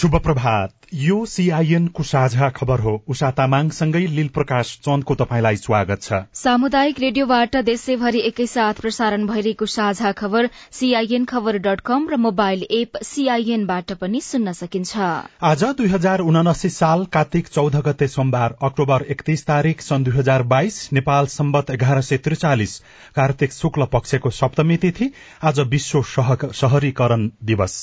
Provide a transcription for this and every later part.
शुभ प्रभात यो सीआईएन को साझा खबर हो। उषा तामाङसँगै लील प्रकाश चन्दको तपाईँलाई स्वागत छ। सामुदायिक रेडियोबाट देशैभरि एकैसाथ प्रसारण भइरहेको साझा खबर सीआईएन खबर डट कम र मोबाइल एप सीआईएनबाट पनि सुन्न सकिन्छ। आज दुई हजार उनासी साल कार्तिक चौध गते सोमबार अक्टोबर एकतीस तारीक सन् दुई हजार बाइस नेपाल सम्बत एघार सय त्रिचालिस कार्तिक शुक्ल पक्षको सप्तमी तिथि आज विश्व शहरीकरण दिवस।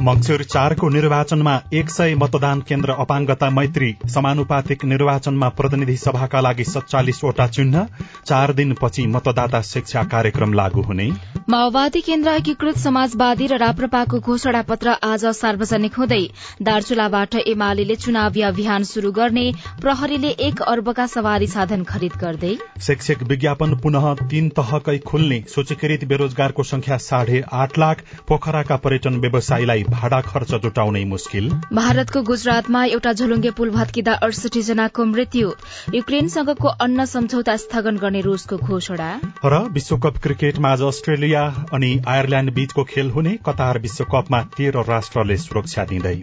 मंगिर चारको निर्वाचनमा एक सय मतदान केन्द्र अपाङ्गता मैत्री। समानुपातिक निर्वाचनमा प्रतिनिधि सभाका लागि सत्तालिसवटा चिन्ह चार दिनपछि मतदाता शिक्षा कार्यक्रम लागू हुने। माओवादी केन्द्र एकीकृत समाजवादी र राप्रपाको घोषणा पत्र आज सार्वजनिक हुँदै दार्चुलाबाट एमाले चुनावी अभियान शुरू गर्ने प्रहरीले एक अर्बका सवारी साधन खरिद गर्दै। शैक्षिक विज्ञापन पुनः तीन तहकै खुल्ने। सूचीकृत बेरोजगारको संख्या साढे आठ लाख। पोखराका पर्यटन व्यवसायीलाई भाडा खर्च जुटाउनै मुस्किल। भारतको गुजरातमा एउटा झुलुङ्गे पुल भत्किँदा अडसठी जनाको मृत्यु युक्रेनसँगको अन्न सम्झौता स्थगन गर्ने रूसको घोषणा। र विश्वकप क्रिकेटमा आज अस्ट्रेलिया अनि आयरल्याण्ड बीचको खेल हुने कतार विश्वकपमा तेह्र राष्ट्रले सुरक्षा दिँदै।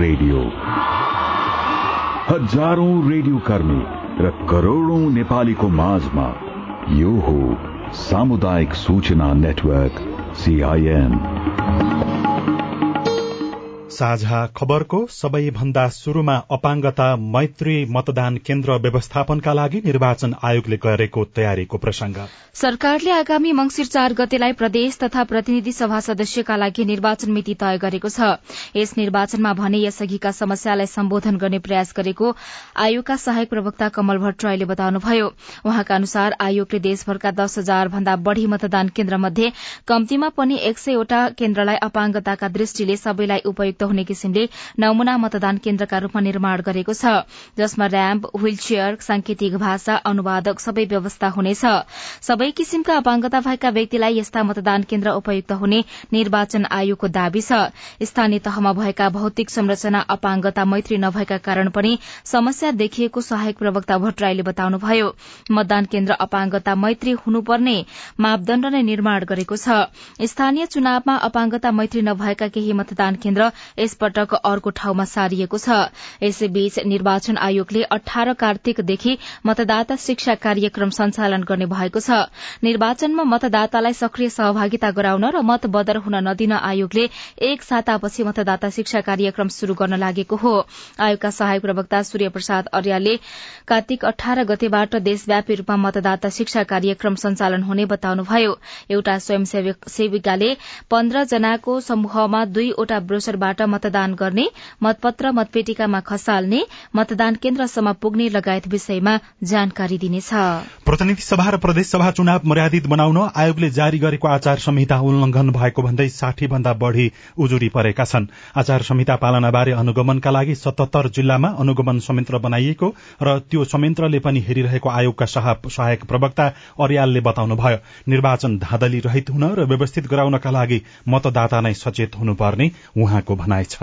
रेडियो। हजारौं रेडियो कर्मी र करोड़ौं नेपालीको माझमा यो हो सामुदायिक सूचना नेटवर्क सीआईएन साझा खबरको सबैभन्दा शुरूमा अपाङ्गता मैत्री मतदान केन्द्र व्यवस्थापनका लागि निर्वाचन आयोगले गरेको तयारीको प्रसंग सरकारले आगामी मंगिर चार गतेलाई प्रदेश तथा प्रतिनिधि सभा सदस्यका लागि निर्वाचन मिति तय गरेको छ। यस निर्वाचनमा भने यसअघिका समस्यालाई सम्बोधन गर्ने प्रयास गरेको आयोगका सहायक प्रवक्ता कमल भट्टराईले बताउनुभयो। उहाँका अनुसार आयोगले देशभरका दस हजार भन्दा बढ़ी मतदान केन्द्र मध्ये कम्तीमा पनि एक सयवटा केन्द्रलाई अपाङ्गताका दृष्टिले सबैलाई उपयुक्त हुने किसिमले नमूना मतदान केन्द्रका रूपमा निर्माण गरेको छ। जसमा र्याम्प व्हील चेयर सांकेतिक भाषा अनुवादक सबै व्यवस्था हुनेछ। सबै किसिमका अपाङ्गता भएका व्यक्तिलाई यस्ता मतदान केन्द्र उपयुक्त हुने निर्वाचन आयोगको दावी छ। स्थानीय तहमा भएका भौतिक संरचना अपाङ्गता मैत्री नभएका कारण पनि समस्या देखिएको सहायक प्रवक्ता भट्टराईले बताउनुभयो। मतदान केन्द्र अपाङ्गता मैत्री हुनुपर्ने मापदण्ड नै निर्माण गरेको छ। स्थानीय चुनावमा अपाङ्गता मैत्री नभएका केही मतदान केन्द्र यसपटक अर्को ठाउँमा सारिएको छ। यसैबीच निर्वाचन आयोगले अठार कार्तिकदेखि मतदाता शिक्षा कार्यक्रम सञ्चालन गर्ने भएको छ। निर्वाचनमा मतदातालाई सक्रिय सहभागिता गराउन र मत बदर हुन नदिन आयोगले एक सातापछि मतदाता शिक्षा कार्यक्रम शुरू गर्न लागेको हो। आयोगका सहायक प्रवक्ता सूर्य प्रसाद अर्यालले कार्तिक अठार गतेबाट देशव्यापी रूपमा मतदाता शिक्षा कार्यक्रम सञ्चालन हुने बताउनुभयो। एउटा स्वयंसेविकाले पन्ध्र जनाको समूहमा दुईवटा ब्रोसरबाट मतदान गर्ने मतपत्र मतपेटिकामा खसाल्ने मतदान केन्द्रसम्म पुग्ने लगायत विषयमा जानकारी दिनेछ। प्रतिनिधि सभा र प्रदेश सभा चुनाव मर्यादित बनाउन आयोगले जारी गरेको आचार संहिता उल्लंघन भएको भन्दै साठी भन्दा बढ़ी उजुरी परेका छन्। आचार संहिता पालनाबारे अनुगमनका लागि सतहत्तर जिल्लामा अनुगमन संयन्त्र बनाइएको र त्यो संयन्त्रले पनि हेरिरहेको आयोगका सहायक प्रवक्ता अर्यालले बताउनुभयो। निर्वाचन धाँधली रहित हुन र व्यवस्थित गराउनका लागि मतदाता नै सचेत हुनुपर्ने उहाँको भनाइ छ।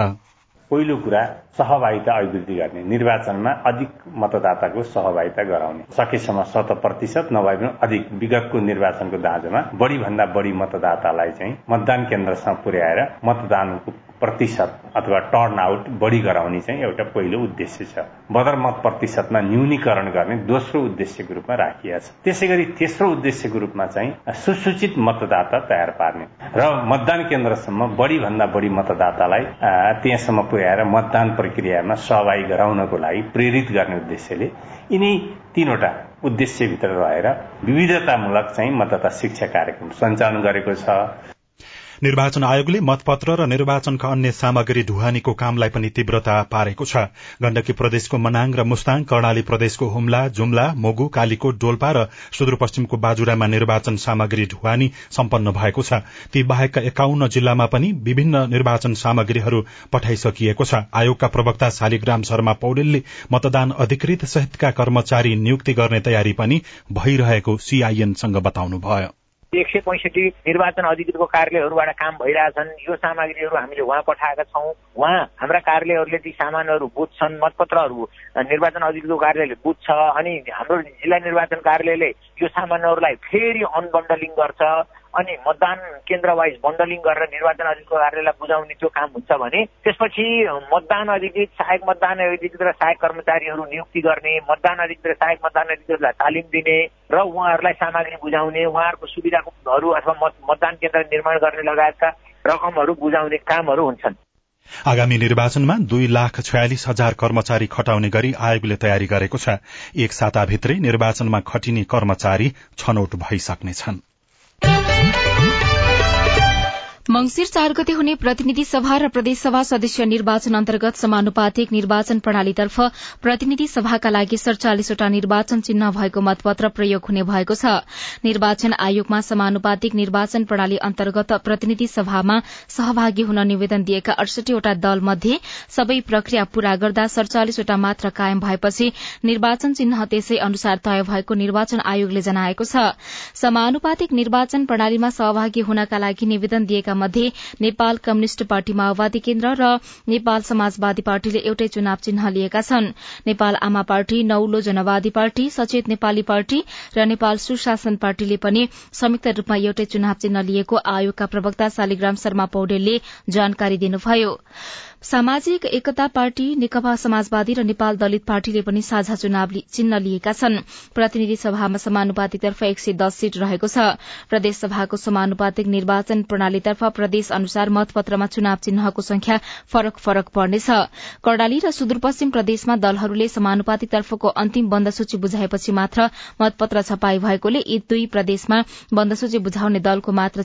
पहिलो कुरा सहभागिता अभिवृद्धि गर्ने। निर्वाचनमा अधिक मतदाताको सहभागिता गराउने। सकेसम्म शत प्रतिशत नभए पनि अधिक विगतको निर्वाचनको दाँजोमा बढ़ी भन्दा बढ़ी मतदातालाई चाहिँ मतदान केन्द्रसम्म पुर्याएर मतदानको प्रतिशत अथवा टर्न आउट बढी गराउने चाहिँ एउटा पहिलो उद्देश्य छ। बदर मत प्रतिशतमा न्यूनीकरण गर्ने दोस्रो उद्देश्यको रूपमा राखिएको छ। त्यसै गरी तेस्रो उद्देश्यको रूपमा चाहिँ सुसूचित मतदाता तयार पार्ने र मतदान केन्द्रसम्म बढी भन्दा बढी मतदातालाई त्यहाँसम्म पुर्याएर मतदान प्रक्रियामा सहभागी गराउनको लागि प्रेरित गर्ने उद्देश्यले यिनी तीनवटा उद्देश्यभित्र रहेर विविधतामूलक चाहिँ मतदाता शिक्षा कार्यक्रम सञ्चालन गरेको छ। निर्वाचन आयोगले मतपत्र र निर्वाचनका अन्य सामग्री ढुवानीको कामलाई पनि तीव्रता पारेको छ। गण्डकी प्रदेशको मनाङ र मुस्ताङ कर्णाली प्रदेशको हुम्ला जुम्ला मोगु कालीकोट डोल्पा र सुदूरपश्चिमको बाजुरामा निर्वाचन सामग्री ढुवानी सम्पन्न भएको छ। ती बाहेकका एकाउन्न जिल्लामा पनि विभिन्न निर्वाचन सामग्रीहरू पठाइसकिएको छ। आयोगका प्रवक्ता शालिग्राम शर्मा पौडेलले मतदान अधिकृत सहितका कर्मचारी नियुक्ति गर्ने तयारी पनि भइरहेको सीआईएनसँग बताउनुभयो। एक सय पैँसठी निर्वाचन अधिकृतको कार्यालयहरूबाट काम भइरहेछन् यो सामग्रीहरू हामीले उहाँ पठाएका छौँ। उहाँ हाम्रा कार्यालयहरूले ती सामानहरू बुझ्छन् मतपत्रहरू निर्वाचन अधिकृतको कार्यालयले बुझ्छ अनि हाम्रो जिल्ला निर्वाचन कार्यालयले यो सामानहरूलाई फेरि अनबन्डलिङ गर्छ। अनि मतदान केन्द्र वाइज बन्डलिङ गरेर निर्वाचन अधिकृत कार्यालयलाई बुझाउने त्यो काम हुन्छ भने त्यसपछि मतदान अधिकृत सहायक मतदान अधिकृत र सहायक कर्मचारीहरू नियुक्ति गर्ने मतदान अधिकृत र सहायक मतदान अधिकृतलाई तालिम दिने र उहाँहरूलाई सामग्री बुझाउने उहाँहरूको सुविधाहरू अथवा मतदान केन्द्र निर्माण गर्ने लगायतका रकमहरू बुझाउने कामहरू हुन्छन्। आगामी निर्वाचनमा दुई लाख छयालिस हजार कर्मचारी खटाउने गरी आयोगले तयारी गरेको छ। एक साताभित्रै निर्वाचनमा खटिने कर्मचारी छनौट भइसक्नेछन्। मंगिर चार गते हुने प्रतिनिधि सभा र प्रदेशसभा सदस्य निर्वाचन अन्तर्गत समानुपातिक निर्वाचन प्रणालीतर्फ प्रतिनिधि सभाका लागि सड़चालिसवटा निर्वाचन चिन्ह भएको मतपत्र प्रयोग हुने भएको छ। निर्वाचन आयोगमा समानुपातिक निर्वाचन प्रणाली अन्तर्गत प्रतिनिधि सभामा सहभागी हुन निवेदन दिएका अडसठीवटा दल मध्ये सबै प्रक्रिया पूरा गर्दा सड़चालिसवटा मात्र कायम भएपछि निर्वाचन चिन्ह त्यसै अनुसार तय भएको निर्वाचन आयोगले जनाएको छ। समानुपातिक निर्वाचन प्रणालीमा सहभागी हुनका लागि निवेदन दिएका मध्ये नेपाल कम्युनिष्ट पार्टी माओवादी केन्द्र र नेपाल समाजवादी पार्टीले एउटै चुनाव चिन्ह लिएका छन्। नेपाल आमा पार्टी नौलो जनवादी पार्टी सचेत नेपाली पार्टी र नेपाल सुशासन पार्टीले पनि संयुक्त रूपमा एउटै चुनाव चिन्ह लिएको आयोगका प्रवक्ता शालिग्राम शर्मा पौडेलले जानकारी दिनुभयो। सामाजिक एकता पार्टी नेकपा समाजवादी र नेपाल दलित पार्टीले पनि साझा चुनाव चिन्ह लिएका छन्। प्रतिनिधि सभामा समानुपातिकतर्फ एक सय दस सीट रहेको छ। प्रदेश सभाको समानुपातिक निर्वाचन प्रणालीतर्फ प्रदेश अनुसार मतपत्रमा चुनाव चिन्हको संख्या फरक फरक पर्नेछ। कर्णाली र सुदूरपश्चिम प्रदेशमा दलहरूले समानुपातिकतर्फको अन्तिम बन्दसूची बुझाएपछि मात्र मतपत्र छपाई भएकोले यी दुई प्रदेशमा बन्दसूची बुझाउने दलको मात्र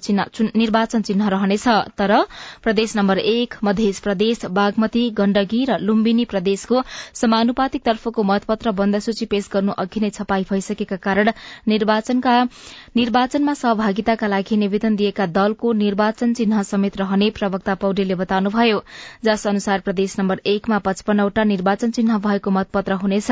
निर्वाचन चिन्ह रहनेछ। तर प्रदेश नम्बर एक मध्य प्रदेश बागमती गण्डकी र लुम्बिनी प्रदेशको समानुपातिक तर्फको मतपत्र बन्दसूची पेश गर्नु अघि नै छपाई भइसकेका कारण निर्वाचनमा सहभागिताका लागि निवेदन दिएका दलको निर्वाचन चिन्ह समेत रहने प्रवक्ता पौडेलले बताउनुभयो। जस अनुसार प्रदेश नम्बर एकमा पचपन्नवटा निर्वाचन चिन्ह भएको मतपत्र हुनेछ।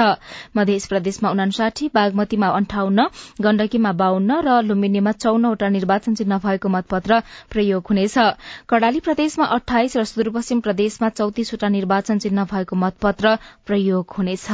मध्य प्रदेशमा उनासाठी बागमतीमा अन्ठाउन्न गण्डकीमा बाहन्न र लुम्बिनीमा चौनवटा निर्वाचन चिन्ह भएको मतपत्र प्रयोग हुनेछ। कर्णाली प्रदेशमा अठाइस र सुदूरपश्चिम प्रदेशमा चौतिसवटा निर्वाचन चिन्ह भएको मतपत्र प्रयोग हुनेछ।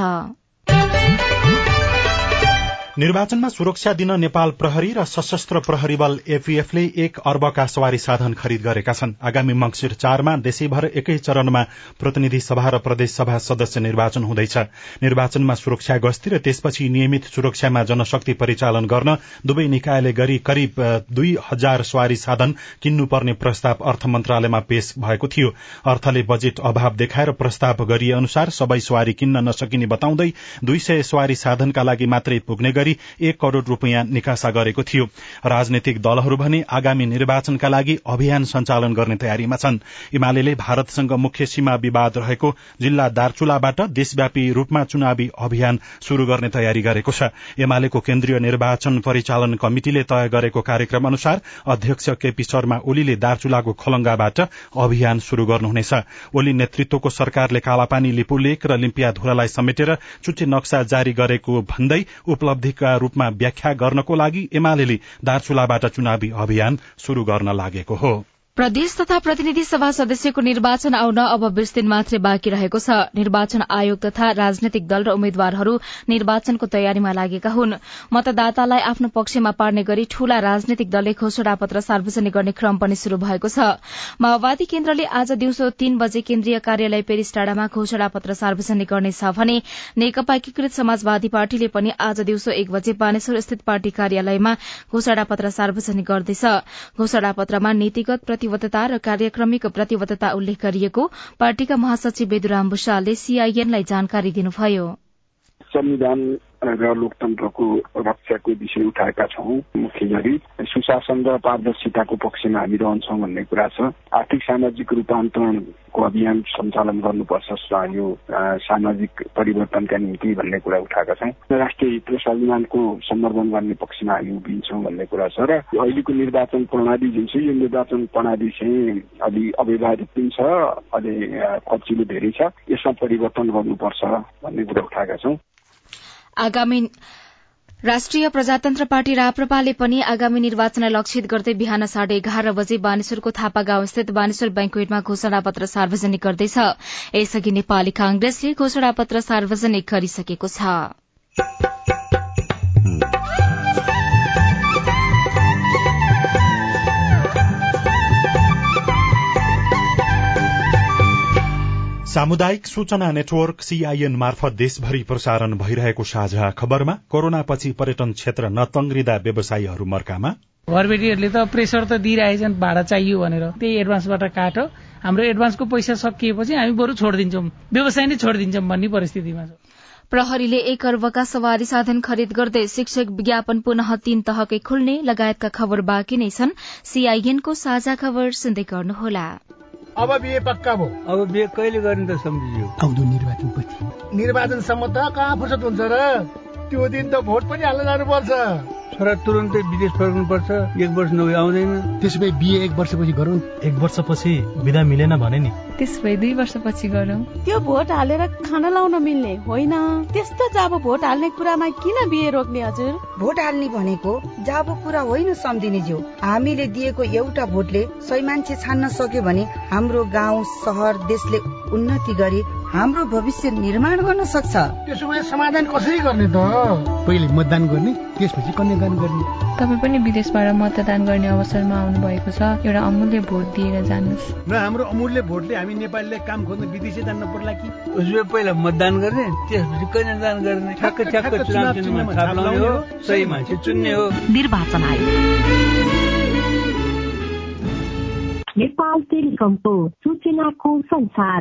निर्वाचनमा सुरक्षा दिन नेपाल प्रहरी र सशस्त्र प्रहरी बल एपीएफले एक अर्बका सवारी साधन खरिद गरेका छन्। आगामी मंगिर चारमा देशैभर एकै चरणमा प्रतिनिधि सभा र प्रदेश सभा सदस्य निर्वाचन हुँदैछ। निर्वाचनमा सुरक्षा गस्ती र त्यसपछि नियमित सुरक्षामा जनशक्ति परिचालन गर्न दुवै निकायले गरी करिब दुई हजार सवारी साधन किन्नुपर्ने प्रस्ताव अर्थ मन्त्रालयमा पेश भएको थियो। अर्थले बजेट अभाव देखाएर प्रस्ताव गरिए अनुसार सबै सवारी किन्न नसकिने बताउँदै दुई सय सवारी साधनका लागि मात्रै पुग्ने गरी एक करोड़ रूपियाँ निकासा गरेको थियो। राजनैतिक दलहरू भने आगामी निर्वाचनका लागि अभियान सञ्चालन गर्ने तयारीमा छन्। एमाले भारतसँग मुख्य सीमा विवाद रहेको जिल्ला दार्चुलाबाट देशव्यापी रूपमा चुनावी अभियान शुरू गर्ने तयारी गरेको छ। एमालेको केन्द्रीय निर्वाचन परिचालन कमिटिले तय गरेको कार्यक्रम अनुसार अध्यक्ष केपी शर्मा ओलीले दार्चुलाको खलंगाबाट अभियान शुरू गर्नुहुनेछ। ओली नेतृत्वको सरकारले कालापानी लिपुलेक र लिम्पियाधुरालाई समेटेर चुच्चे नक्सा जारी गरेको भन्दै उपलब्धि का रूपमा व्याख्या गर्नको लागि एमाले दार्चुलाबाट चुनावी अभियान शुरू गर्न लागेको हो। प्रदेश तथा प्रतिनिधि सभा सदस्यको निर्वाचन आउन अब बीस दिन मात्रै बाँकी रहेको छ। निर्वाचन आयोग तथा राजनैतिक दल र उम्मेद्वारहरू निर्वाचनको तयारीमा लागेका हुन्। मतदातालाई आफ्नो पक्षमा पार्ने गरी ठूला राजनैतिक दलले घोषणा पत्र सार्वजनिक गर्ने क्रम पनि शुरू भएको छ। माओवादी केन्द्रले आज दिउँसो तीन बजे केन्द्रीय कार्यालय पेरिस टाडामा घोषणा पत्र सार्वजनिक गर्नेछ भने नेकपा एकीकृत समाजवादी पार्टीले पनि आज दिउँसो एक बजे बानेश्वर स्थित पार्टी कार्यालयमा घोषणा पत्र सार्वजनिक गर्दैछ। घोषणा पत्रमा नीतिगत प्रतिबद्धता र कार्यक्रमिक प्रतिबद्धता उल्लेख गरिएको पार्टीका महासचिव बेदुराम भूषालले सीआईएनलाई जानकारी दिनुभयो। संविधान र लोकतन्त्रको रक्षाको विषय उठाएका छौँ मुख्य गरी सुशासन र पारदर्शिताको पक्षमा हामी रहन्छौँ भन्ने कुरा छ। आर्थिक सामाजिक रूपान्तरणको अभियान सञ्चालन गर्नुपर्छ यो सामाजिक परिवर्तनका निम्ति भन्ने कुरा उठाएका छौँ। राष्ट्रिय हित र स्वाभिमानको सम्वर्धन गर्ने पक्षमा हामी उभिन्छौँ भन्ने कुरा छ। र अहिलेको निर्वाचन प्रणाली जुन छ यो निर्वाचन प्रणाली चाहिँ अलि अव्यवहारिक पनि छ अलि खर्चिलो धेरै छ। यसमा परिवर्तन गर्नुपर्छ भन्ने कुरा उठाएका छौँ। आगामी राष्ट्रिय प्रजातन्त्र पार्टी राप्रपाले पनि आगामी निर्वाचनलाई लक्षित गर्दै बिहान साढे एघार बजे बानेश्वरको थापा गाउँ स्थित बानेश्वर ब्याङ्कवेटमा घोषणा पत्र सार्वजनिक गर्दैछ। यसअघि नेपाली कांग्रेसले घोषणा पत्र सार्वजनिक गरिसकेको छ। सामुदायिक सूचना नेटवर्क सीआईएन मार्फत देशभरि प्रसारण भइरहेको साझा खबरमा कोरोनापछि पर्यटन क्षेत्र नतंग्रिँदा व्यवसायीहरू मर्कामा। घरबेटीहरूले त प्रेसर त दिइरहेछन् भाडा चाहियो भनेर। त्यही एडभान्सबाट काट हाम्रो एडभान्सको पैसा सकिएपछि हामी बरु छोडिदिन्छौँ। व्यवसाय नै छोडिदिन्छौँ भन्ने परिस्थितिमा छ। प्रहरीले एक अर्बका सवारी साधन खरिद गर्दै शिक्षक विज्ञापन पुनः तीन तहकै खुल्ने लगायतका खबर बाँकी नै छन्। सीआईएनको साझा खबर सुन्दै गर्नुहोला। अब बिहे पक्का भयो। अब बिहे कहिले गर्ने त सम्झियो। आउँदो निर्वाचन पछि निर्वाचनसम्म त कहाँ फुर्सद हुन्छ र? त्यो दिन त भोट पनि हाल्न जानुपर्छ। छोरा तुरन्तै विदेश फर्कनुपर्छ। एक वर्ष नभए आउँदैन। त्यसो भए बिहे एक वर्षपछि गरौँ। एक वर्षपछि विदा मिलेन भने नि। त्यस भए दुई वर्षपछि गरौँ। त्यो भोट हालेर खाना लाउन मिल्ने होइन। त्यस्तो जाबो भोट हाल्ने कुरामा किन बिहे रोक्ने हजुर? भोट हाल्ने भनेको जाबो कुरा होइन सम्झिने ज्यू। हामीले दिएको एउटा भोटले सही मान्छे छान्न सक्यो भने हाम्रो गाउँ सहर देशले उन्नति गरी हाम्रो भविष्य निर्माण गर्न सक्छ। त्यसो भए समाधान कसरी गर्ने त? पहिले मतदान गर्ने त्यसपछि कन्यादान गर्ने। तपाईँ पनि विदेशबाट मतदान गर्ने अवसरमा आउनु भएको छ। एउटा अमूल्य भोट दिएर जानुहोस्। न हाम्रो अमूल्य भोटले हामी नेपालीले काम खोज्न विदेशै जान्न पर्ला कि? उसले पहिला मतदान गर्ने त्यसपछि कन्यादान गर्ने। ठ्याक्क ठ्याक्क चुनाव चिन्हमा छाप लाउने हो सही मान्छे चुन्ने हो। निर्वाचन आयोग। नेपाल टेलिकमको सूचनाको संसार।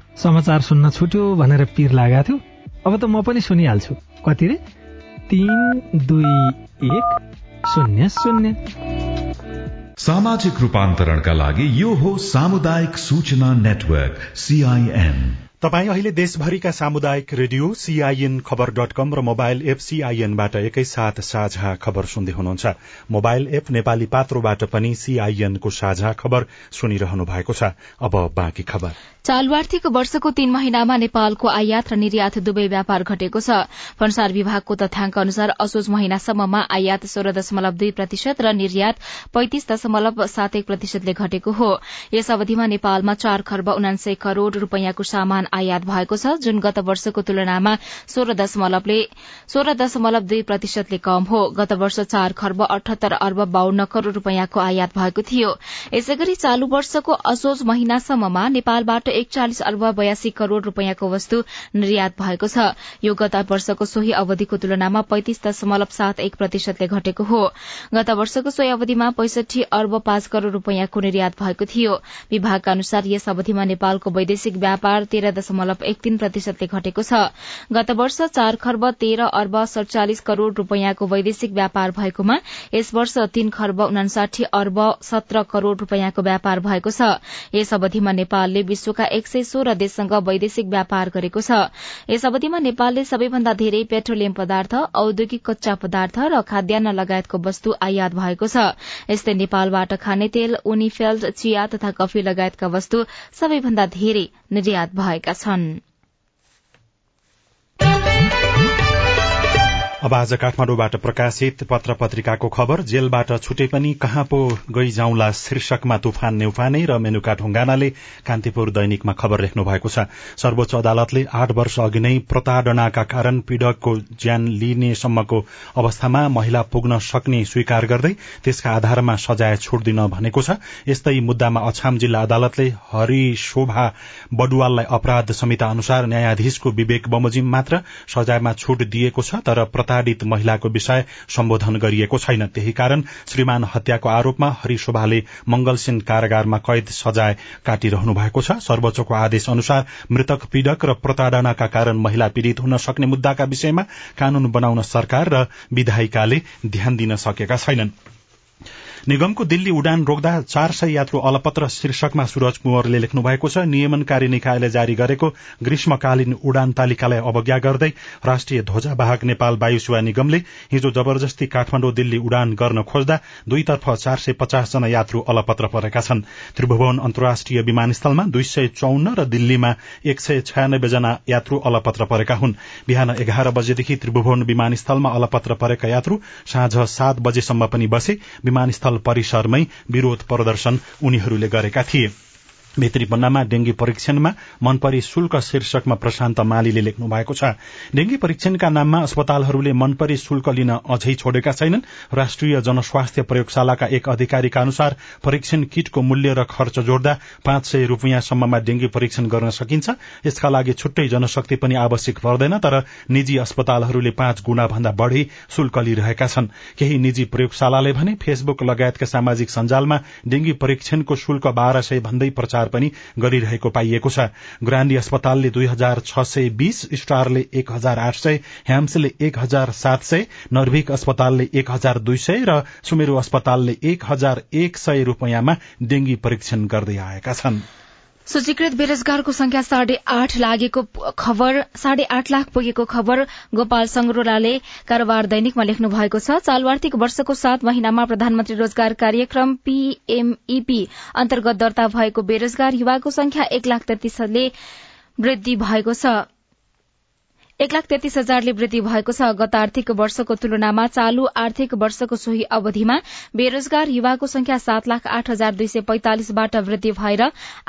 समाचार सुन्न छुट्यो भनेर पिर लागेको थियो। अब त म पनि सुनिहाल्छु। कति रे? तिन दुई एक शून्य शून्य। सामाजिक रूपान्तरणका लागि यो हो सामुदायिक सूचना नेटवर्क सीआईएन तपाई अहिले देशभरिका सामुदायिक radio CIN Khabar dot com र मोबाइल एप सीआईएनबाट एकैसाथ साझा खबर सुन्दै हुनुहुन्छ। मोबाइल एप नेपाली पात्रोबाट पनि सीआईएनको साझा खबर सुनिरहनु भएको छ। अब बाँकी खबर। चालु आर्थिक वर्षको तीन महिनामा नेपालको आयात र निर्यात दुवै व्यापार घटेको छ। भन्सार विभागको तथ्याङ्क अनुसार असोज महिनासम्ममा आयात सोह्र दशमलव दुई प्रतिशत र निर्यात पैंतिस दशमलव सात एक प्रतिशतले घटेको हो। यस अवधिमा नेपालमा चार खर्ब उनान्सय करोड़ रूपियाँको सामान आयात भएको छ जुन गत वर्षको तुलनामा सोह्र दशमलव दुई प्रतिशतले कम हो। गत वर्ष चार खर्ब अठहत्तर अर्ब बाहन्न करोड़ रूपियाँको आयात भएको थियो। यसै गरी चालू वर्षको असोज महिनासम्ममा नेपालबाट एकचालिस अर्ब बयासी करोड़ रूपियाँको वस्तु निर्यात भएको छ। यो गत वर्षको सोही अवधिको तुलनामा पैंतिस दशमलव सात एक प्रतिशतले घटेको हो। गत वर्षको सोही अवधिमा पैंसठी अर्ब पाँच करोड़ रूपियाँको निर्यात भएको थियो। विभागका अनुसार यस अवधिमा नेपालको वैदेशिक व्यापार तेह्र दशमलव एक तीन प्रतिशतले घटेको छ। गत वर्ष चार खर्ब तेह्र अर्ब सड़चालिस करोड़ रूपियाँको वैदेशिक व्यापार भएकोमा यस वर्ष तीन खर्ब उनासाठी अर्ब सत्र करोड़ रूपियाँको व्यापार भएको छ। यस अवधिमा नेपालले विश्वका एक सय सोह्र देशसँग वैदेशिक व्यापार गरेको छ। यस अवधिमा नेपालले सबैभन्दा धेरै पेट्रोलियम पदार्थ औद्योगिक कच्चा पदार्थ र खाद्यान्न लगायतको वस्तु आयात भएको छ। यस्तै नेपालबाट खाने तेल उनीफेल्ड चिया तथा कफी लगायतका वस्तु सबैभन्दा धेरै निर्यात भएका छनृ। अब आज काठमाडौँबाट प्रकाशित पत्र पत्रिकाको खबर जेलबाट छुटे पनि कहाँ पो गइजाउला शीर्षकमा तुफान नेउफाने र मेनुका ढुङ्गानाले कान्तिपुर दैनिकमा खबर लेख्नु भएको छ। सर्वोच्च अदालतले आठ वर्ष अघि नै प्रताड़नाका कारण पीड़कको ज्यान लिनेसम्मको अवस्थामा महिला पुग्न सक्ने स्वीकार गर्दै त्यसका आधारमा सजाय छुट दिन भनेको छ। यस्तै मुद्दामा अछाम जिल्ला अदालतले हरिशोभा बडुवाललाई अपराध संहिता अनुसार न्यायाधीशको विवेक बमोजिम मात्र सजायमा छुट दिएको छ तर प्रताड़ित महिलाको विषय सम्बोधन गरिएको छैन। त्यही कारण श्रीमान हत्याको आरोपमा हरिशोभाले मंगलसेन कारागारमा कैद सजाय काटिरहनु भएको छ। सर्वोच्चको आदेश अनुसार मृतक पीड़क र प्रताड़नाका कारण महिला पीड़ित हुन सक्ने मुद्दाका विषयमा कानून बनाउन सरकार र विधायिकाले ध्यान दिन सकेका छैनन्। निगमको दिल्ली उडान रोक्दा चार सय यात्रु अलपत्र शीर्षकमा सूरज कुंवरले लेख्नु भएको छ नियमनकारी निकायले जारी गरेको ग्रीष्मकालीन उडान तालिकालाई अवज्ञा गर्दै राष्ट्रिय ध्वजावाहक नेपाल वायु सेवा निगमले हिजो जबरजस्ती काठमाडौँ दिल्ली उडान गर्न खोज्दा दुईतर्फ चार सय पचास जना यात्रु अलपत्र परेका छन्। त्रिभुवन अन्तर्राष्ट्रिय विमानस्थलमा दुई सय चौन्न र दिल्लीमा एक सय छयानब्बे जना यात्रु अलपत्र परेका हुन्। बिहान एघार बजेदेखि त्रिभुवन विमानस्थलमा अलपत्र परेका यात्रु साँझ सात बजेसम्म पनि बसे। विमानस्थल परिसरमै विरोध प्रदर्शन उनीहरूले गरेका थिए। भित्री पन्नामा डेंगी परीक्षणमा मनपरी शुल्क शीर्षकमा प्रशान्त मालीले लेख्नु भएको छ। डेंगी परीक्षणका नाममा अस्पतालहरूले मनपरी शुल्क लिन अझै छोडेका छैनन्। राष्ट्रिय जनस्वास्थ्य प्रयोगशालाका एक अधिकारीका अनुसार परीक्षण किटको मूल्य र खर्च जोड्दा पाँच सय रूपियाँसम्ममा डेंगी परीक्षण गर्न सकिन्छ। यसका लागि छुट्टै जनशक्ति पनि आवश्यक पर्दैन तर निजी अस्पतालहरूले पाँच गुणा भन्दा बढ़ी शुल्क लिइरहेका छन्। केही निजी प्रयोगशालाले भने फेसबुक लगायतका सामाजिक सञ्जालमा डेंगी परीक्षणको शुल्क बाह्र सय भन्दै प्रचार पनि गरिरहेको पाइएको छ। ग्रान्डी अस्पतालले दुई हजार छ सय बीस स्टारले एक हजार आठ सय ह्याम्सले एक हजार सात सय नर्भिक अस्पतालले एक हजार दुई सय र सुमेरू अस्पतालले एक हजार एक सय रूपियाँमा डेंगी परीक्षण गर्दै आएका छन्। सूचीकृत बेरोजगारको संख्या साढे आठ लागेको खबर साढे आठ लाख पुगेको खबर गोपाल संग्रोलाले कारोबार दैनिकमा लेख्नु भएको छ। चालु आर्थिक वर्षको सात महिनामा प्रधानमन्त्री रोजगार कार्यक्रम पीएमईपी अन्तर्गत दर्ता भएको बेरोजगार युवाको संख्या एक लाख तेत्तीसले वृद्धि भएको छ। एक लाख तेत्तीस हजारले वृद्धि भएको छ। गत आर्थिक वर्षको तुलनामा चालू आर्थिक वर्षको सोही अवधिमा बेरोजगार युवाको संख्या सात लाख आठ हजार दुई सय पैंतालिसबाट वृद्धि भएर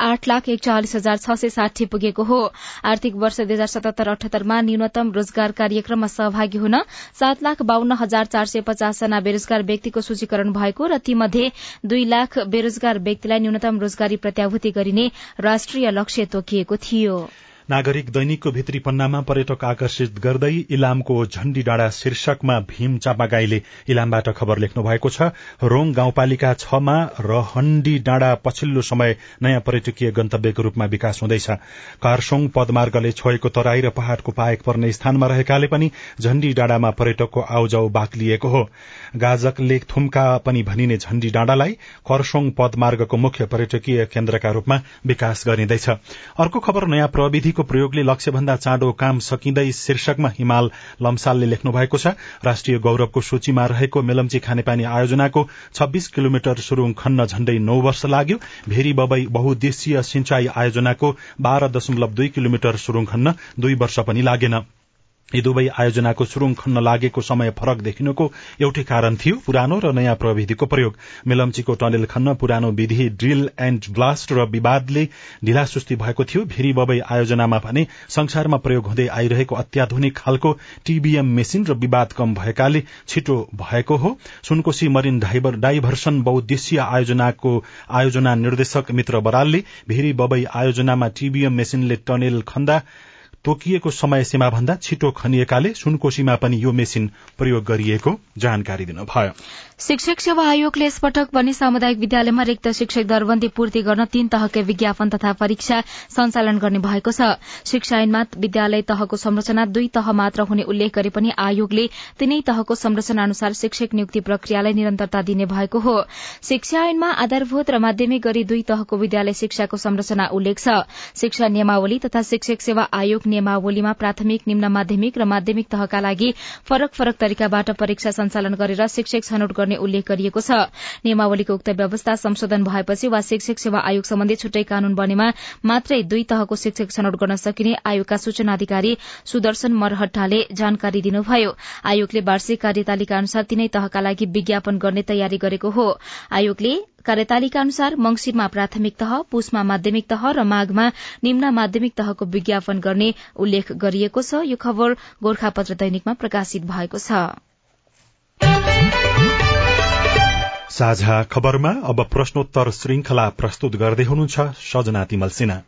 आठ लाख एकचालिस हजार छ सय साठी पुगेको हो। आर्थिक वर्ष दुई हजार सतहत्तर अठहत्तरमा न्यूनतम रोजगार कार्यक्रममा सहभागी हुन सात लाख बाहन्न हजार चार सय पचास जना बेरोजगार व्यक्तिको सूचीकरण भएको र तीमध्ये दुई लाख बेरोजगार व्यक्तिलाई न्यूनतम रोजगारी प्रत्याभूति गरिने राष्ट्रिय लक्ष्य तोकिएको थियो। नागरिक दैनिकको भित्री पन्नामा पर्यटक आकर्षित गर्दै इलामको झण्डी डाँडा शीर्षकमा भीम चापागाईले इलामबाट खबर लेख्नु भएको छ। रोङ गाउँपालिका छमा रहण्डी डाँडा पछिल्लो समय नयाँ पर्यटकीय गन्तव्यको रूपमा विकास हुँदैछ। कारसोङ पदमार्गले छोएको तराई र पहाड़को पाएक पर्ने स्थानमा रहेकाले पनि झण्डी डाँडामा पर्यटकको आउजाउ बाक्लिएको हो। गाजक थुम्का पनि भनिने झण्डी डाँडालाई खरसोङ पदमार्गको मुख्य पर्यटकीय केन्द्रका रूपमा विकास गरिँदैछ। अर्को खबर नयाँ प्रविधिको प्रयोगले लक्ष्यभन्दा चाँडो काम सकिँदै शीर्षकमा हिमाल लम्सालले लेख्नु भएको छ। राष्ट्रिय गौरवको सूचीमा रहेको मेलम्ची खानेपानी आयोजनाको छब्बीस किलोमिटर सुरुङ खन्न झण्डै नौ वर्ष लाग्यो। भेरी बबई बहुद्देशीय सिंचाई आयोजनाको बाह्र दशमलव दुई किलोमिटर सुरुङ खन्न दुई वर्ष पनि लागेन। यी दुवै आयोजनाको सुरुङ खन्न लागेको समय फरक देखिनुको एउटै कारण थियो पुरानो र नयाँ प्रविधिको प्रयोग। मेलम्चीको टनेल खन्न पुरानो विधि ड्रिल एण्ड ब्लास्ट र विवादले ढिलासुस्ती भएको थियो। भेरी बबई आयोजनामा भने संसारमा प्रयोग हुँदै आइरहेको अत्याधुनिक खालको टीबीएम मेसिन र विवाद कम भएकाले छिटो भएको हो। सुनकोशी मरिन डाइभर्सन बहुद्देशीय आयोजनाको आयोजना निर्देशक मित्र बरालले भेरी बबई आयोजनामा टीबीएम मेसिनले टनेल खन्दा तोकिएको समय सीमा भन्दा छिटो खनिएकाले सुनकोशीमा पनि यो मेसिन प्रयोग गरिएको जानकारी दिनुभयो। शिक्षक सेवा आयोगले यसपटक पनि सामुदायिक विद्यालयमा रिक्त शिक्षक दरबन्दी पूर्ति गर्न तीन तहकै विज्ञापन तथा परीक्षा सञ्चालन गर्ने भएको छ। शिक्षा ऐनमा विद्यालय तहको संरचना दुई तह मात्र हुने उल्लेख गरे पनि आयोगले तीनै तहको संरचना अनुसार शिक्षक नियुक्ति प्रक्रियालाई निरन्तरता दिने भएको हो। शिक्षा ऐनमा आधारभूत र माध्यमिक गरी दुई तहको विद्यालय शिक्षाको संरचना उल्लेख छ। शिक्षा नियमावली तथा शिक्षक सेवा आयोग नियमावलीमा प्राथमिक निम्न माध्यमिक र माध्यमिक तहका लागि फरक फरक तरिकाबाट परीक्षा सञ्चालन गरेर शिक्षक छनौट गर्ने उल्लेख गरिएको छ। नियमावलीको उक्त व्यवस्था संशोधन भएपछि वा शिक्षक सेवा आयोग सम्बन्धी छुट्टै कानून बनेमा मात्रै दुई तहको शिक्षक छनौट गर्न सकिने आयोगका सूचना अधिकारी सुदर्शन मरहट्टाले जानकारी दिनुभयो। आयोगले वार्षिक कार्यतालिका अनुसार तीनै तहका लागि विज्ञापन गर्ने तयारी गरेको हो। आयोगले कार्यतालिका अनुसार मंगिरमा प्राथमिक तह पुसमा माध्यमिक तह र माघमा निम्न माध्यमिक तहको विज्ञापन गर्ने उल्लेख गरिएको छ। यो खबर गोर्खापत्र दैनिकमा प्रकाशित भएको छ। साझा खबरमा अब प्रश्नोत्तर श्रृंखला प्रस्तुत गर्दै हुनुहुन्छ सजना तिमल सिन्हा।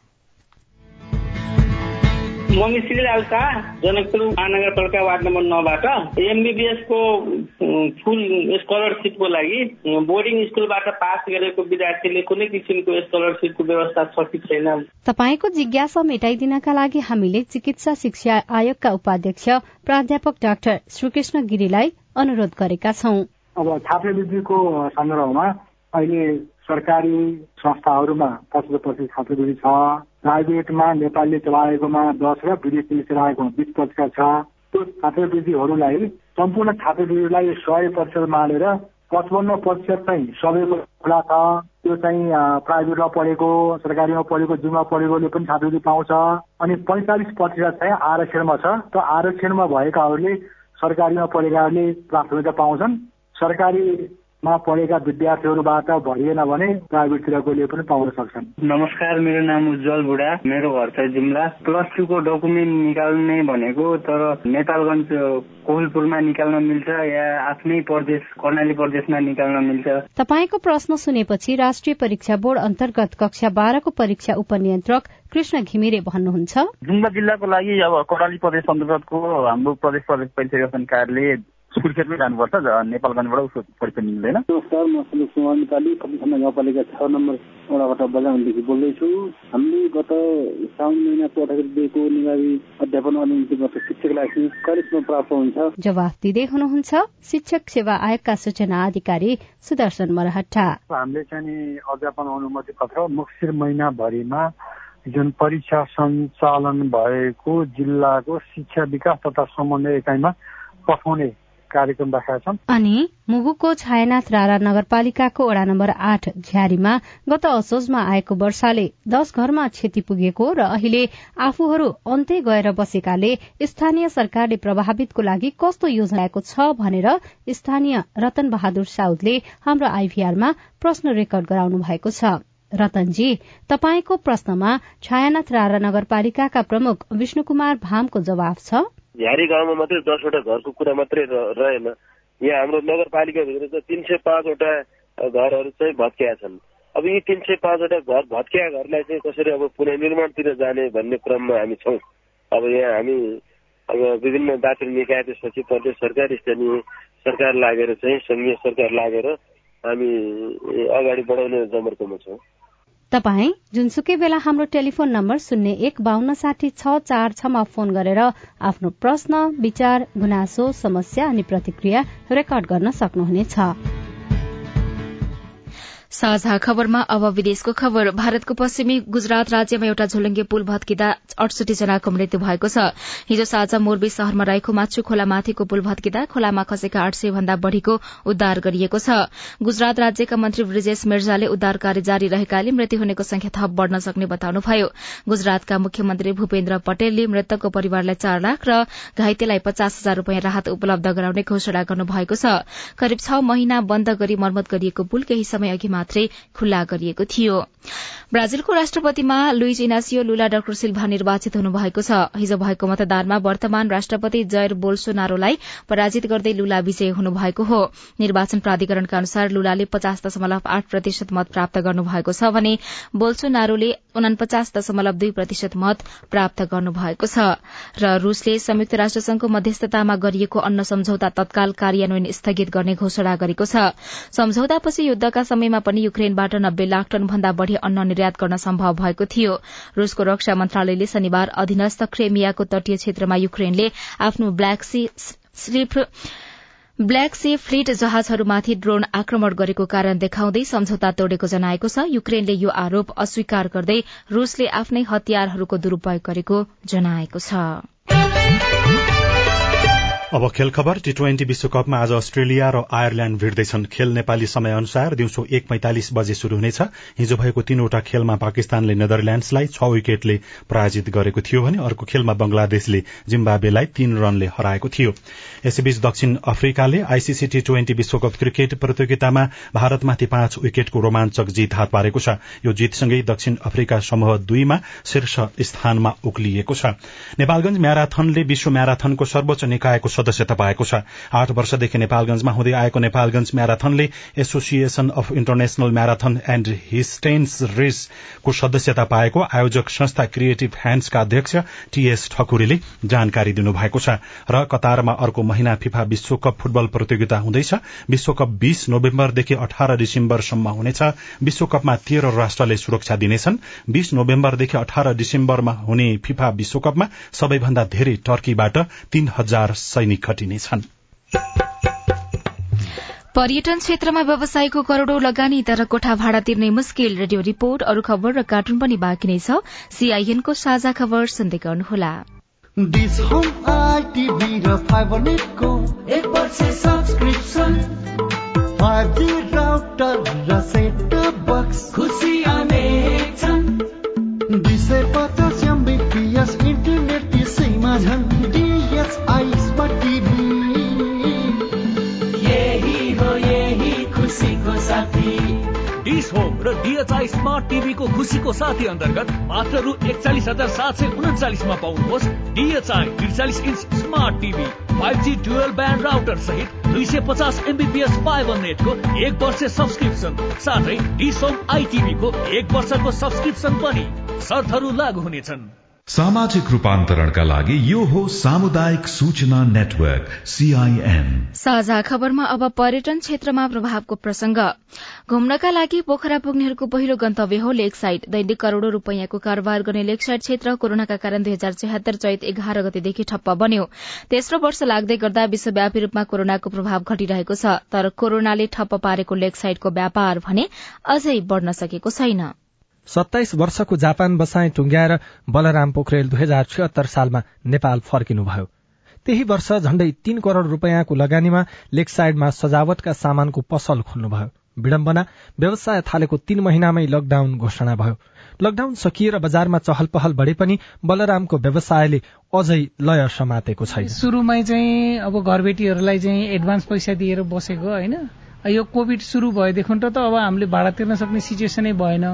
म मिश्री राउका जनकपुर महानगरपालिका वार्ड नम्बर नौबाट। एमबिबिएस को फुल स्कलरसिपको लागि बोर्डिङ स्कुलबाट पास गरेको विद्यार्थीले कुनै किसिमको स्कलरसिपको व्यवस्था छ कि छैन। तपाईँको जिज्ञासा मेटाइदिनका लागि हामीले चिकित्सा शिक्षा आयोगका उपाध्यक्ष प्राध्यापक डाक्टर श्रीकृष्ण गिरीलाई अनुरोध गरेका छौं। अब छात्रवृत्तिको सन्दर्भमा अहिले सरकारी संस्थाहरूमा पचहत्तर प्रतिशत छात्रवृत्ति छ। प्राइभेटमा नेपालले चलाएकोमा दस र विदेशीले चलाएकोमा बिस प्रतिशत छ। त्यो छात्रवृत्तिहरूलाई सम्पूर्ण छात्रवृत्तिलाई सय प्रतिशत मानेर पचपन्न प्रतिशत चाहिँ सबैको खुला छ। त्यो चाहिँ प्राइभेटमा पढेको सरकारीमा पढेको जुमा पढेकोले पनि छात्रवृत्ति पाउँछ। अनि पैँतालिस प्रतिशत चाहिँ आरक्षणमा छ। त्यो आरक्षणमा भएकाहरूले सरकारीमा पढेकाहरूले प्राथमिकता पाउँछन्। सरकारीमा पढेका विद्यार्थीहरूबाट भरिएन भने प्राइभेटतिर गइले पनि पाउन सक्छन्। नमस्कार मेरो नाम उज्जवल बुढा मेरो घर चाहिँ जुम्ला। प्लस टूको डकुमेन्ट निकाल्ने भनेको तर नेपालगञ्ज कोहलपुरमा निकाल्न मिल्छ या आफ्नै प्रदेश कर्णाली प्रदेशमा निकाल्न मिल्छ। तपाईँको प्रश्न सुनेपछि राष्ट्रिय परीक्षा बोर्ड अन्तर्गत कक्षा बाह्रको परीक्षा उपनियन्त्रक कृष्ण घिमिरे भन्नुहुन्छ। जुम्ला जिल्लाको लागि अब कर्णाली प्रदेश अन्तर्गतको हाम्रो प्रदेश प्रदेश परीक्षा कार्यालय सुर्खेतमै जानुपर्छ नेपालगञ्जबाट उसको परीक्षा मिल्दैन। नमस्कार म सुलुक कुमार नेपाली कपिलखण्ड गाउँपालिका छ नम्बर वडाबाट बजारदेखि बोल्दैछु। हामीले गत साउन महिना पठाएर दिएको निगावी अध्यापन अनुमतिबाट शिक्षकलाई कहिलेसम्म प्राप्त हुन्छ। जवाफ दिँदै हुनुहुन्छ शिक्षक सेवा आयोगका सूचना अधिकारी सुदर्शन मरहट्टा। हामीले चाहिँ अध्यापन अनुमति पत्र मुक्सिर महिनाभरिमा जुन परीक्षा सञ्चालन भएको जिल्लाको शिक्षा विकास तथा समन्वय एकाइमा पठाउने कार्यक्रम राखेका छन्। अनि मुगुको छायानाथ रारा नगरपालिकाको वडा नम्बर आठ झ्यारीमा गत असोजमा आएको वर्षाले दश घरमा क्षति पुगेको र अहिले आफूहरू अन्त्य गएर बसेकाले स्थानीय सरकारले प्रभावितको लागि कस्तो योजना छ भनेर स्थानीय रतन बहादुर साउदले हाम्रो आइभीआरमा प्रश्न रेकर्ड गराउनु भएको छ। रतनजी तपाईँको प्रश्नमा छायानाथ रारा नगरपालिकाका प्रमुख विष्णु कुमार भामको जवाब छ? झ्यारी गाउँमा मात्रै दसवटा घरको कुरा मात्रै रहेन। यहाँ हाम्रो नगरपालिकाभित्र चाहिँ तिन सय पाँचवटा घरहरू चाहिँ भत्किया छन्। अब यी तिन सय पाँचवटा घर भत्किया घरलाई चाहिँ कसरी अब पुनर्निर्माणतिर जाने भन्ने क्रममा हामी छौँ। अब यहाँ हामी अब विभिन्न दार्जिलिङ निकाय त्यसपछि प्रदेश सरकार स्थानीय सरकार लागेर चाहिँ सङ्घीय सरकार लागेर हामी अगाडि बढाउने जमर्कोमा छौँ। तपाई जुनसुकै बेला हाम्रो टेलिफोन नम्बर शून्य एक बान्न साठी छ चार छमा फोन गरेर आफ्नो प्रश्न विचार गुनासो समस्या अनि प्रतिक्रिया रेकर्ड गर्न सक्नुहुनेछ। साझा खबरमा अब विदेशको खबर। भारतको पश्चिमी गुजरात राज्यमा एउटा झोलङ्गे पुल भत्किँदा अडसठी जनाको मृत्यु भएको छ। हिजो साँझ मोरबी शहरमा रहेको माछु खोला माथिको पुल भत्किँदा खोलामा खसेका आठ सय भन्दा बढ़ीको उद्धार गरिएको छ। गुजरात राज्यका मन्त्री ब्रिजेश मिर्जाले उद्धार कार्य जारी रहेकाले मृत्यु हुनेको संख्या थप बढ़न सक्ने बताउनुभयो। गुजरातका मुख्यमन्त्री भूपेन्द्र पटेलले मृतकको परिवारलाई चार लाख र घाइतेलाई पचास हजार रूपियाँ राहत उपलब्ध गराउने घोषणा गर्नुभएको छ। करिब छ महिना बन्द गरी मर्मत गरिएको पुल केही समय अघि मात्रै खुल्ला गरिएको थियो। ब्राजिलको राष्ट्रपतिमा लुइज इनासियो लुला डाक्टर सिल्भा निर्वाचित हुनुभएको छ। हिजो भएको मतदानमा वर्तमान राष्ट्रपति जयर बोल्सोनारोलाई पराजित गर्दै लुला विजय हुनुभएको हो। निर्वाचन प्राधिकरणका अनुसार लुलाले पचास दशमलव आठ प्रतिशत मत प्राप्त गर्नुभएको छ भने बोल्सोनारोले उनापचास दशमलव दुई प्रतिशत मत प्राप्त गर्नुभएको छ। र रूसले संयुक्त राष्ट्रसंघको मध्यस्थतामा गरिएको अन्न सम्झौता तत्काल कार्यान्वयन स्थगित गर्ने घोषणा गरेको छ। सम्झौतापछि युद्धका समयमा पनि युक्रेनबाट नब्बे लाख टन भन्दा बढ़ी अन्न निर्यात गर्न सम्भव भएको थियो। रूसको रक्षा मन्त्रालयले शनिबार अधीनस्थ क्रेमियाको तटीय क्षेत्रमा युक्रेनले आफ्नो black sea slip black sea fleet जहाजहरूमाथि drone आक्रमण गरेको कारण देखाउँदै सम्झौता तोडेको जनाएको छ। युक्रेनले यो आरोप अस्वीकार गर्दै रूसले आफ्नै हतियारहरूको दुरूपयोग गरेको जनाएको छ। अब खेल खबर टी ट्वेन्टी विश्वकपमा आज अस्ट्रेलिया र आयरल्याण्ड भिड्दैछन्। खेल नेपाली समय अनुसार दिउँसो एक पैंतालिस बजे शुरू हुनेछ। हिजो भएको तीनवटा खेलमा पाकिस्तानले नेदरल्याण्ड्सलाई छ विकेटले पराजित गरेको थियो भने अर्को खेलमा बंगलादेशले जिम्बावेलाई तीन रनले हराएको थियो। यसैबीच दक्षिण अफ्रिकाले आईसीसी टी ट्वेन्टी विश्वकप क्रिकेट प्रतियोगितामा भारतमाथि पाँच विकेटको रोमाञ्चक जीत हात पारेको छ। यो जीतसँगै दक्षिण अफ्रिका समूह दुईमा शीर्ष स्थानमा उक्लिएको छ। नेपालगंज म्याराथनले विश्व म्याराथनको सर्वोच्च निकायको सदस्यता पाएको छ। आठ वर्षदेखि नेपालगंजमा हुँदै आएको Nepalgunj म्याराथनले association of international marathon and distance रेसको सदस्यता पाएको आयोजक संस्था क्रिएटिभ ह्याण्ड्सका अध्यक्ष टीएस ठकुरीले जानकारी दिनुभएको छ। र कतारमा अर्को महिना फिफा विश्वकप फुटबल प्रतियोगिता हुँदैछ। विश्वकप बीस नोभेम्बरदेखि अठार डिसेम्बरसम्म हुनेछ। विश्वकपमा तेह्र राष्ट्रले सुरक्षा दिनेछन्। बीस नोभेम्बरदेखि अठार डिसेम्बरमा हुने फिफा विश्वकपमा सबैभन्दा धेरै टर्कीबाट तीन हजार सैनिक खटिनेछन् पर्यटन क्षेत्रमा व्यवसायको करोड़ौं लगानी तर कोठा भाड़ा तिर्ने मुस्किल रेडियो रिपोर्ट अरू खबर र कार्टुन पनि बाँकी नै छ। सीआईएनको साझा खबर सुन्दै गर्नुहोला। एक वर्ष सब्सक्रिप्सन डिस होम र डिएचआई स्मार्ट टिभीको खुसीको साथी अन्तर्गत मात्र रु एकचालिस हजार सात सय उन्चालिसमा पाउनुहोस्। डिएचआई त्रिचालिस inch smart TV five G dual band router सहित दुई सय पचास एमबिपिएस फाइबर नेटको एक वर्ष सब्सक्रिप्सन साथै डिस होम आइटिभीको एक वर्षको सब्सक्रिप्सन पनि शर्तहरू लागू हुनेछन्। सामाजिक रूपान्तरणका लागि यो हो सामुदायिक सूचना नेटवर्क सीआईएन साझा खबरमा अब पर्यटन क्षेत्रमा प्रभावको प्रसंग। घुम्नका लागि पोखरा पुग्नेहरूको पहिलो गन्तव्य हो लेक साइड दैनिक करोड़ौं रूपियाँको कारोबार गर्ने लेक साइड क्षेत्र कोरोनाका कारण दुई हजार छयत्तर चैत एघार गतेदेखि ठप्प बन्यो। तेस्रो वर्ष लाग्दै गर्दा विश्वव्यापी रूपमा कोरोनाको प्रभाव घटिरहेको छ तर कोरोनाले ठप्प पारेको लेक साइडको व्यापार भने अझै बढ़न सकेको छैन। सत्ताइस वर्षको जापान बसाई टुंग्याएर बलराम पोखरेल दुई हजार छिहत्तर सालमा नेपाल फर्किनुभयो। त्यही वर्ष झण्डै तीन करोड़ रूपियाँको लगानीमा लेक साइडमा सजावटका सामानको पसल खोल्नुभयो। विडम्बना व्यवसाय थालेको तीन महिनामै लकडाउन घोषणा भयो। लकडाउन सकिएर बजारमा चहल पहल बढे पनि बलरामको व्यवसायले अझै लय समातेको छैन। सुरुमै चाहिँ अब घरबेटीहरूलाई चाहिँ एडभान्स पैसा दिएर बसेको होइन। यो कोभिड सुरु भएदेखि त अब हामीले भाडा तिर्न सक्ने सिचुएसनै भएन।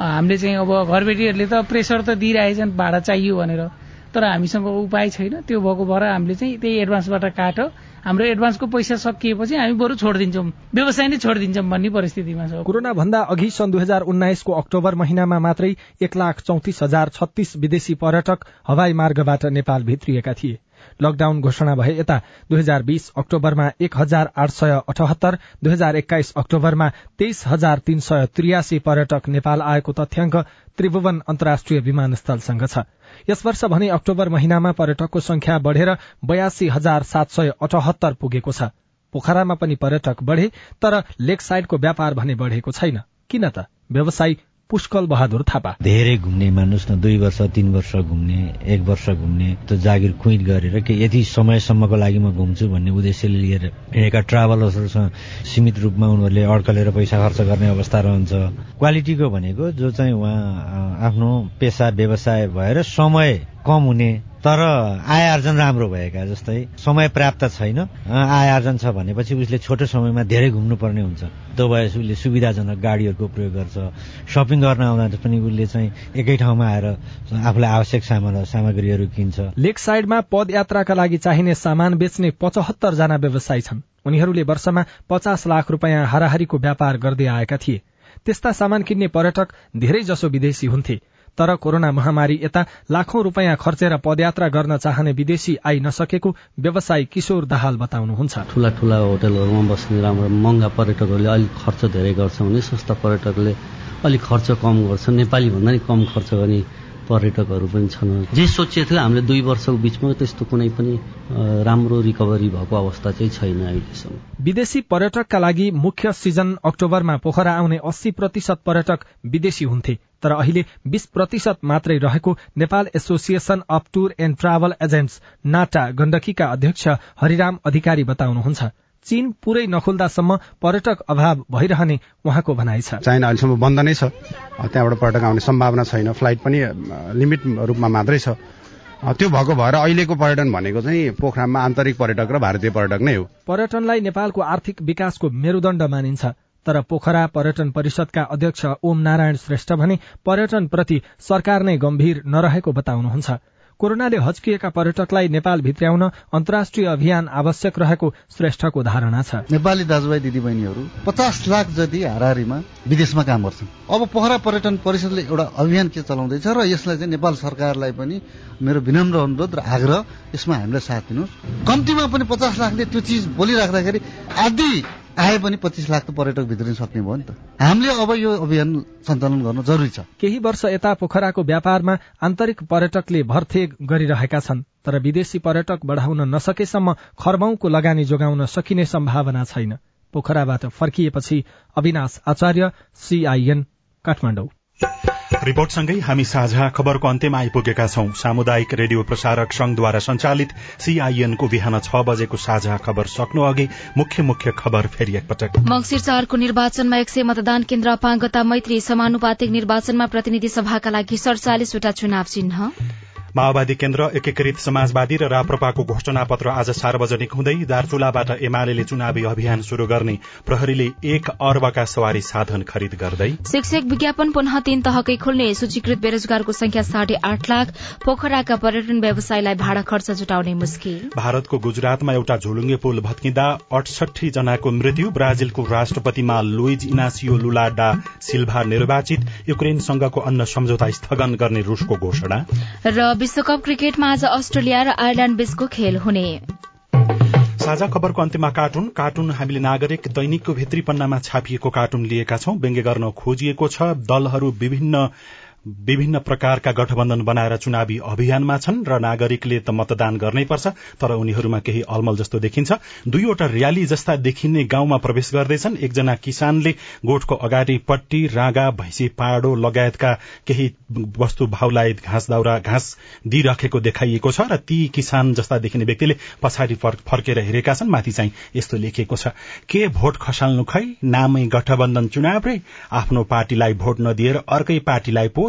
हामीले चाहिँ अब घरबेटीहरूले त प्रेसर त दिइरहेछन् भाडा चाहियो भनेर। तर हामीसँग उपाय छैन। त्यो भएको भएर हामीले चाहिँ त्यही एडभान्सबाट काट हाम्रो एडभान्सको पैसा सकिएपछि हामी बरु छोडिदिन्छौँ। व्यवसाय नै छोडिदिन्छौँ भन्ने परिस्थितिमा छ। कोरोना भन्दा अघि सन् दुई हजार उन्नाइसको अक्टोबर महिनामा मात्रै एक लाख चौतिस हजार छत्तीस विदेशी पर्यटक हवाई मार्गबाट नेपाल भित्रिएका थिए। लकडाउन घोषणा भए यता दुई हजार बीस अक्टोबरमा एक हजार आठ सय अठहत्तर दुई हजार एक्काइस अक्टोबरमा तेइस हजार तीन सय त्रियासी पर्यटक नेपाल आएको तथ्याङ्क त्रिभुवन अन्तर्राष्ट्रिय विमानस्थलसँग छ। यस वर्ष भने अक्टोबर महिनामा पर्यटकको संख्या बढ़ेर बयासी हजार सात सय अठहत्तर पुगेको छ। पोखरामा पनि पर्यटक बढ़े तर लेक साइडको व्यापार भने बढ़ेको छैन। किन त? व्यवसायी पुष्कल बहादुर थापा। धेरै घुम्ने मान्नुहोस् न दुई वर्ष तीन वर्ष घुम्ने एक वर्ष घुम्ने त्यो जागिर कुइट गरेर कि यति समयसम्मको लागि म घुम्छु भन्ने उद्देश्यले लिएर हिँडेका ट्राभलर्सहरूसँग सीमित रूपमा उनीहरूले अड्कलेर पैसा खर्च गर्ने अवस्था रहन्छ। क्वालिटीको भनेको जो चाहिँ उहाँ आफ्नो पेसा व्यवसाय भएर समय कम हुने तर आय आर्जन राम्रो भएका जस्तै समय पर्याप्त छैन। आय आर्जन छ भनेपछि उसले छोटो समयमा धेरै घुम्नुपर्ने हुन्छ। भएपछि उसले सुविधाजनक गाडीहरूको प्रयोग गर्छ। सपिङ गर्न आउँदा पनि उसले चाहिँ एकै ठाउँमा आएर आफूलाई आवश्यक सामान सामग्रीहरू किन्छ। लेक साइडमा पदयात्राका लागि चाहिने सामान बेच्ने पचहत्तर जना व्यवसायी छन्। उनीहरूले वर्षमा पचास लाख रुपियाँ हाराहारीको व्यापार गर्दै आएका थिए। त्यस्ता सामान किन्ने पर्यटक धेरै जसो विदेशी हुन्थे। तर कोरोना महामारी यता लाखौं रूपियाँ खर्चेर पदयात्रा गर्न चाहने विदेशी आई नसकेको व्यवसायी किशोर दाहाल बताउनुहुन्छ। ठूला ठूला होटलहरूमा बस्ने राम्रो महँगा पर्यटकहरूले अलिक खर्च धेरै गर्छ भने सस्ता पर्यटकले अलिक खर्च कम गर्छ नेपाली भन्दा नि कम खर्च गर्ने पर्यटकहरू पनि छन्। जे सोचेको थियो हामीले दुई वर्षको बिचमा त्यस्तो कुनै पनि राम्रो रिकभरी भएको अवस्था चाहिँ छैन अहिलेसम्म। विदेशी पर्यटकका लागि मुख्य सिजन अक्टोबरमा पोखरा आउने अस्सी प्रतिशत पर्यटक विदेशी हुन्थे तर अहिले बीस प्रतिशत मात्रै रहेको Nepal association of tour and travel agents NATA गण्डकीका अध्यक्ष हरिराम अधिकारी बताउनुहुन्छ। चीन पूरै नखुल्दासम्म पर्यटक अभाव भइरहने उहाँको भनाइ छ। चाइना अहिलेसम्म बन्द नै छ। त्यहाँबाट पर्यटक आउने सम्भावना छैन। फ्लाइट पनि लिमिट रूपमा मात्रै छ। त्यो भएको भएर अहिलेको पर्यटन भनेको चाहिँ पोखरामा आन्तरिक पर्यटक र भारतीय पर्यटक नै हो। पर्यटनलाई नेपालको आर्थिक विकासको मेरुदण्ड मानिन्छ। तर पोखरा पर्यटन परिषदका अध्यक्ष ओम नारायण श्रेष्ठ भने पर्यटन प्रति सरकार नै गम्भीर नरहेको बताउनुहुन्छ। कोरोनाले हच्किएका पर्यटकलाई नेपाल भित्र्याउन अन्तर्राष्ट्रिय अभियान आवश्यक रहेको श्रेष्ठको धारणा छ। नेपाली दाजुभाइ दिदीबहिनीहरू पचास लाख जति हाराहारीमा विदेशमा काम गर्छन्। अब पोखरा पर्यटन परिषदले एउटा अभियान के चलाउँदैछ र यसलाई चाहिँ नेपाल सरकारलाई पनि मेरो विनम्र अनुरोध र आग्रह यसमा हामीलाई साथ दिनुहोस्। कम्तीमा पनि पचास लाखले त्यो चिज बोलिराख्दाखेरि आदि आए पनि पच्चिस लाख त पर्यटक भित्रिन सक्ने भयो नि त। हामीले अब यो अभियान सञ्चालन गर्न जरुरी छ। केही वर्ष यता पोखराको व्यापारमा आन्तरिक पर्यटकले भर्थे गरिरहेका छन् तर विदेशी पर्यटक बढाउन नसकेसम्म खर्बौंको लगानी जोगाउन सकिने सम्भावना छैन। पोखराबाट फर्किएपछि अविनाश आचार्य सीआईएन काठमाडौँ। रिपोर्टसँगै हामी साझा खबरको अन्त्यमा आइपुगेका छौं। सामुदायिक रेडियो प्रसारक संघद्वारा संचालित सीआईएनको बिहान छ बजेको साझा खबर सक्नु अघि मुख्य मुख्य खबर फेरि एकपटक। मंगिर चारको निर्वाचनमा एक सय मतदान केन्द्र अपाङ्गता मैत्री समानुपातिक निर्वाचनमा प्रतिनिधि सभाका लागि सड़चालिसवटा चुनाव चिन्ह। माओवादी केन्द्र एकीकृत समाजवादी र राप्रपाको घोषणा पत्र आज सार्वजनिक हुँदै दार्चुलाबाट एमाले चुनावी अभियान शुरू गर्ने प्रहरीले एक अर्बका सवारी साधन खरिद गर्दै शिक्षक विज्ञापन पुनः तीन तहकै खुल्ने सूचीकृत बेरोजगारको संख्या साढे आठ लाख पोखराका पर्यटन व्यवसायलाई भाडा खर्च जुटाउने मुस्किल। भारतको गुजरातमा एउटा झोलुङ्गे पुल भत्किँदा अठसठी जनाको मृत्यु ब्राजिलको राष्ट्रपतिमा लुइज इनासियो लुला डा सिल्भा निर्वाचित युक्रेनसँगको अन्न सम्झौता स्थगन गर्ने रूसको घोषणा। र विश्वकप क्रिकेटमा आज अस्ट्रेलिया र आयरल्याण्ड बीचको खेल हुने। साझा खबरको अन्त्यमा कार्टुन। कार्टुन हामीले नागरिक दैनिकको भित्री पन्नामा छापिएको कार्टुन लिएका छौं। व्यङ्ग्य गर्न खोजिएको छ। दलहरू विभिन्न विभिन्न प्रकारका गठबन्धन बनाएर चुनावी अभियानमा छन् र नागरिकले त मतदान गर्नै पर्छ तर उनीहरूमा केही अलमल जस्तो देखिन्छ। दुईवटा र्याली जस्ता देखिने गाउँमा प्रवेश गर्दैछन्। एकजना किसानले गोठको अगाडिपट्टि रागा भैँसी पाडो लगायतका केही वस्तु भाउलाई घाँस दाउरा घाँस दिइराखेको देखाइएको छ र ती किसान जस्ता देखिने व्यक्तिले पछाडि फर्केर हेरेका छन्। माथि चाहिँ यस्तो लेखिएको छ के भोट खसाल्नु खै? नामै गठबन्धन चुनाव रे। आफ्नो पार्टीलाई भोट नदिएर अर्कै पार्टीलाई पो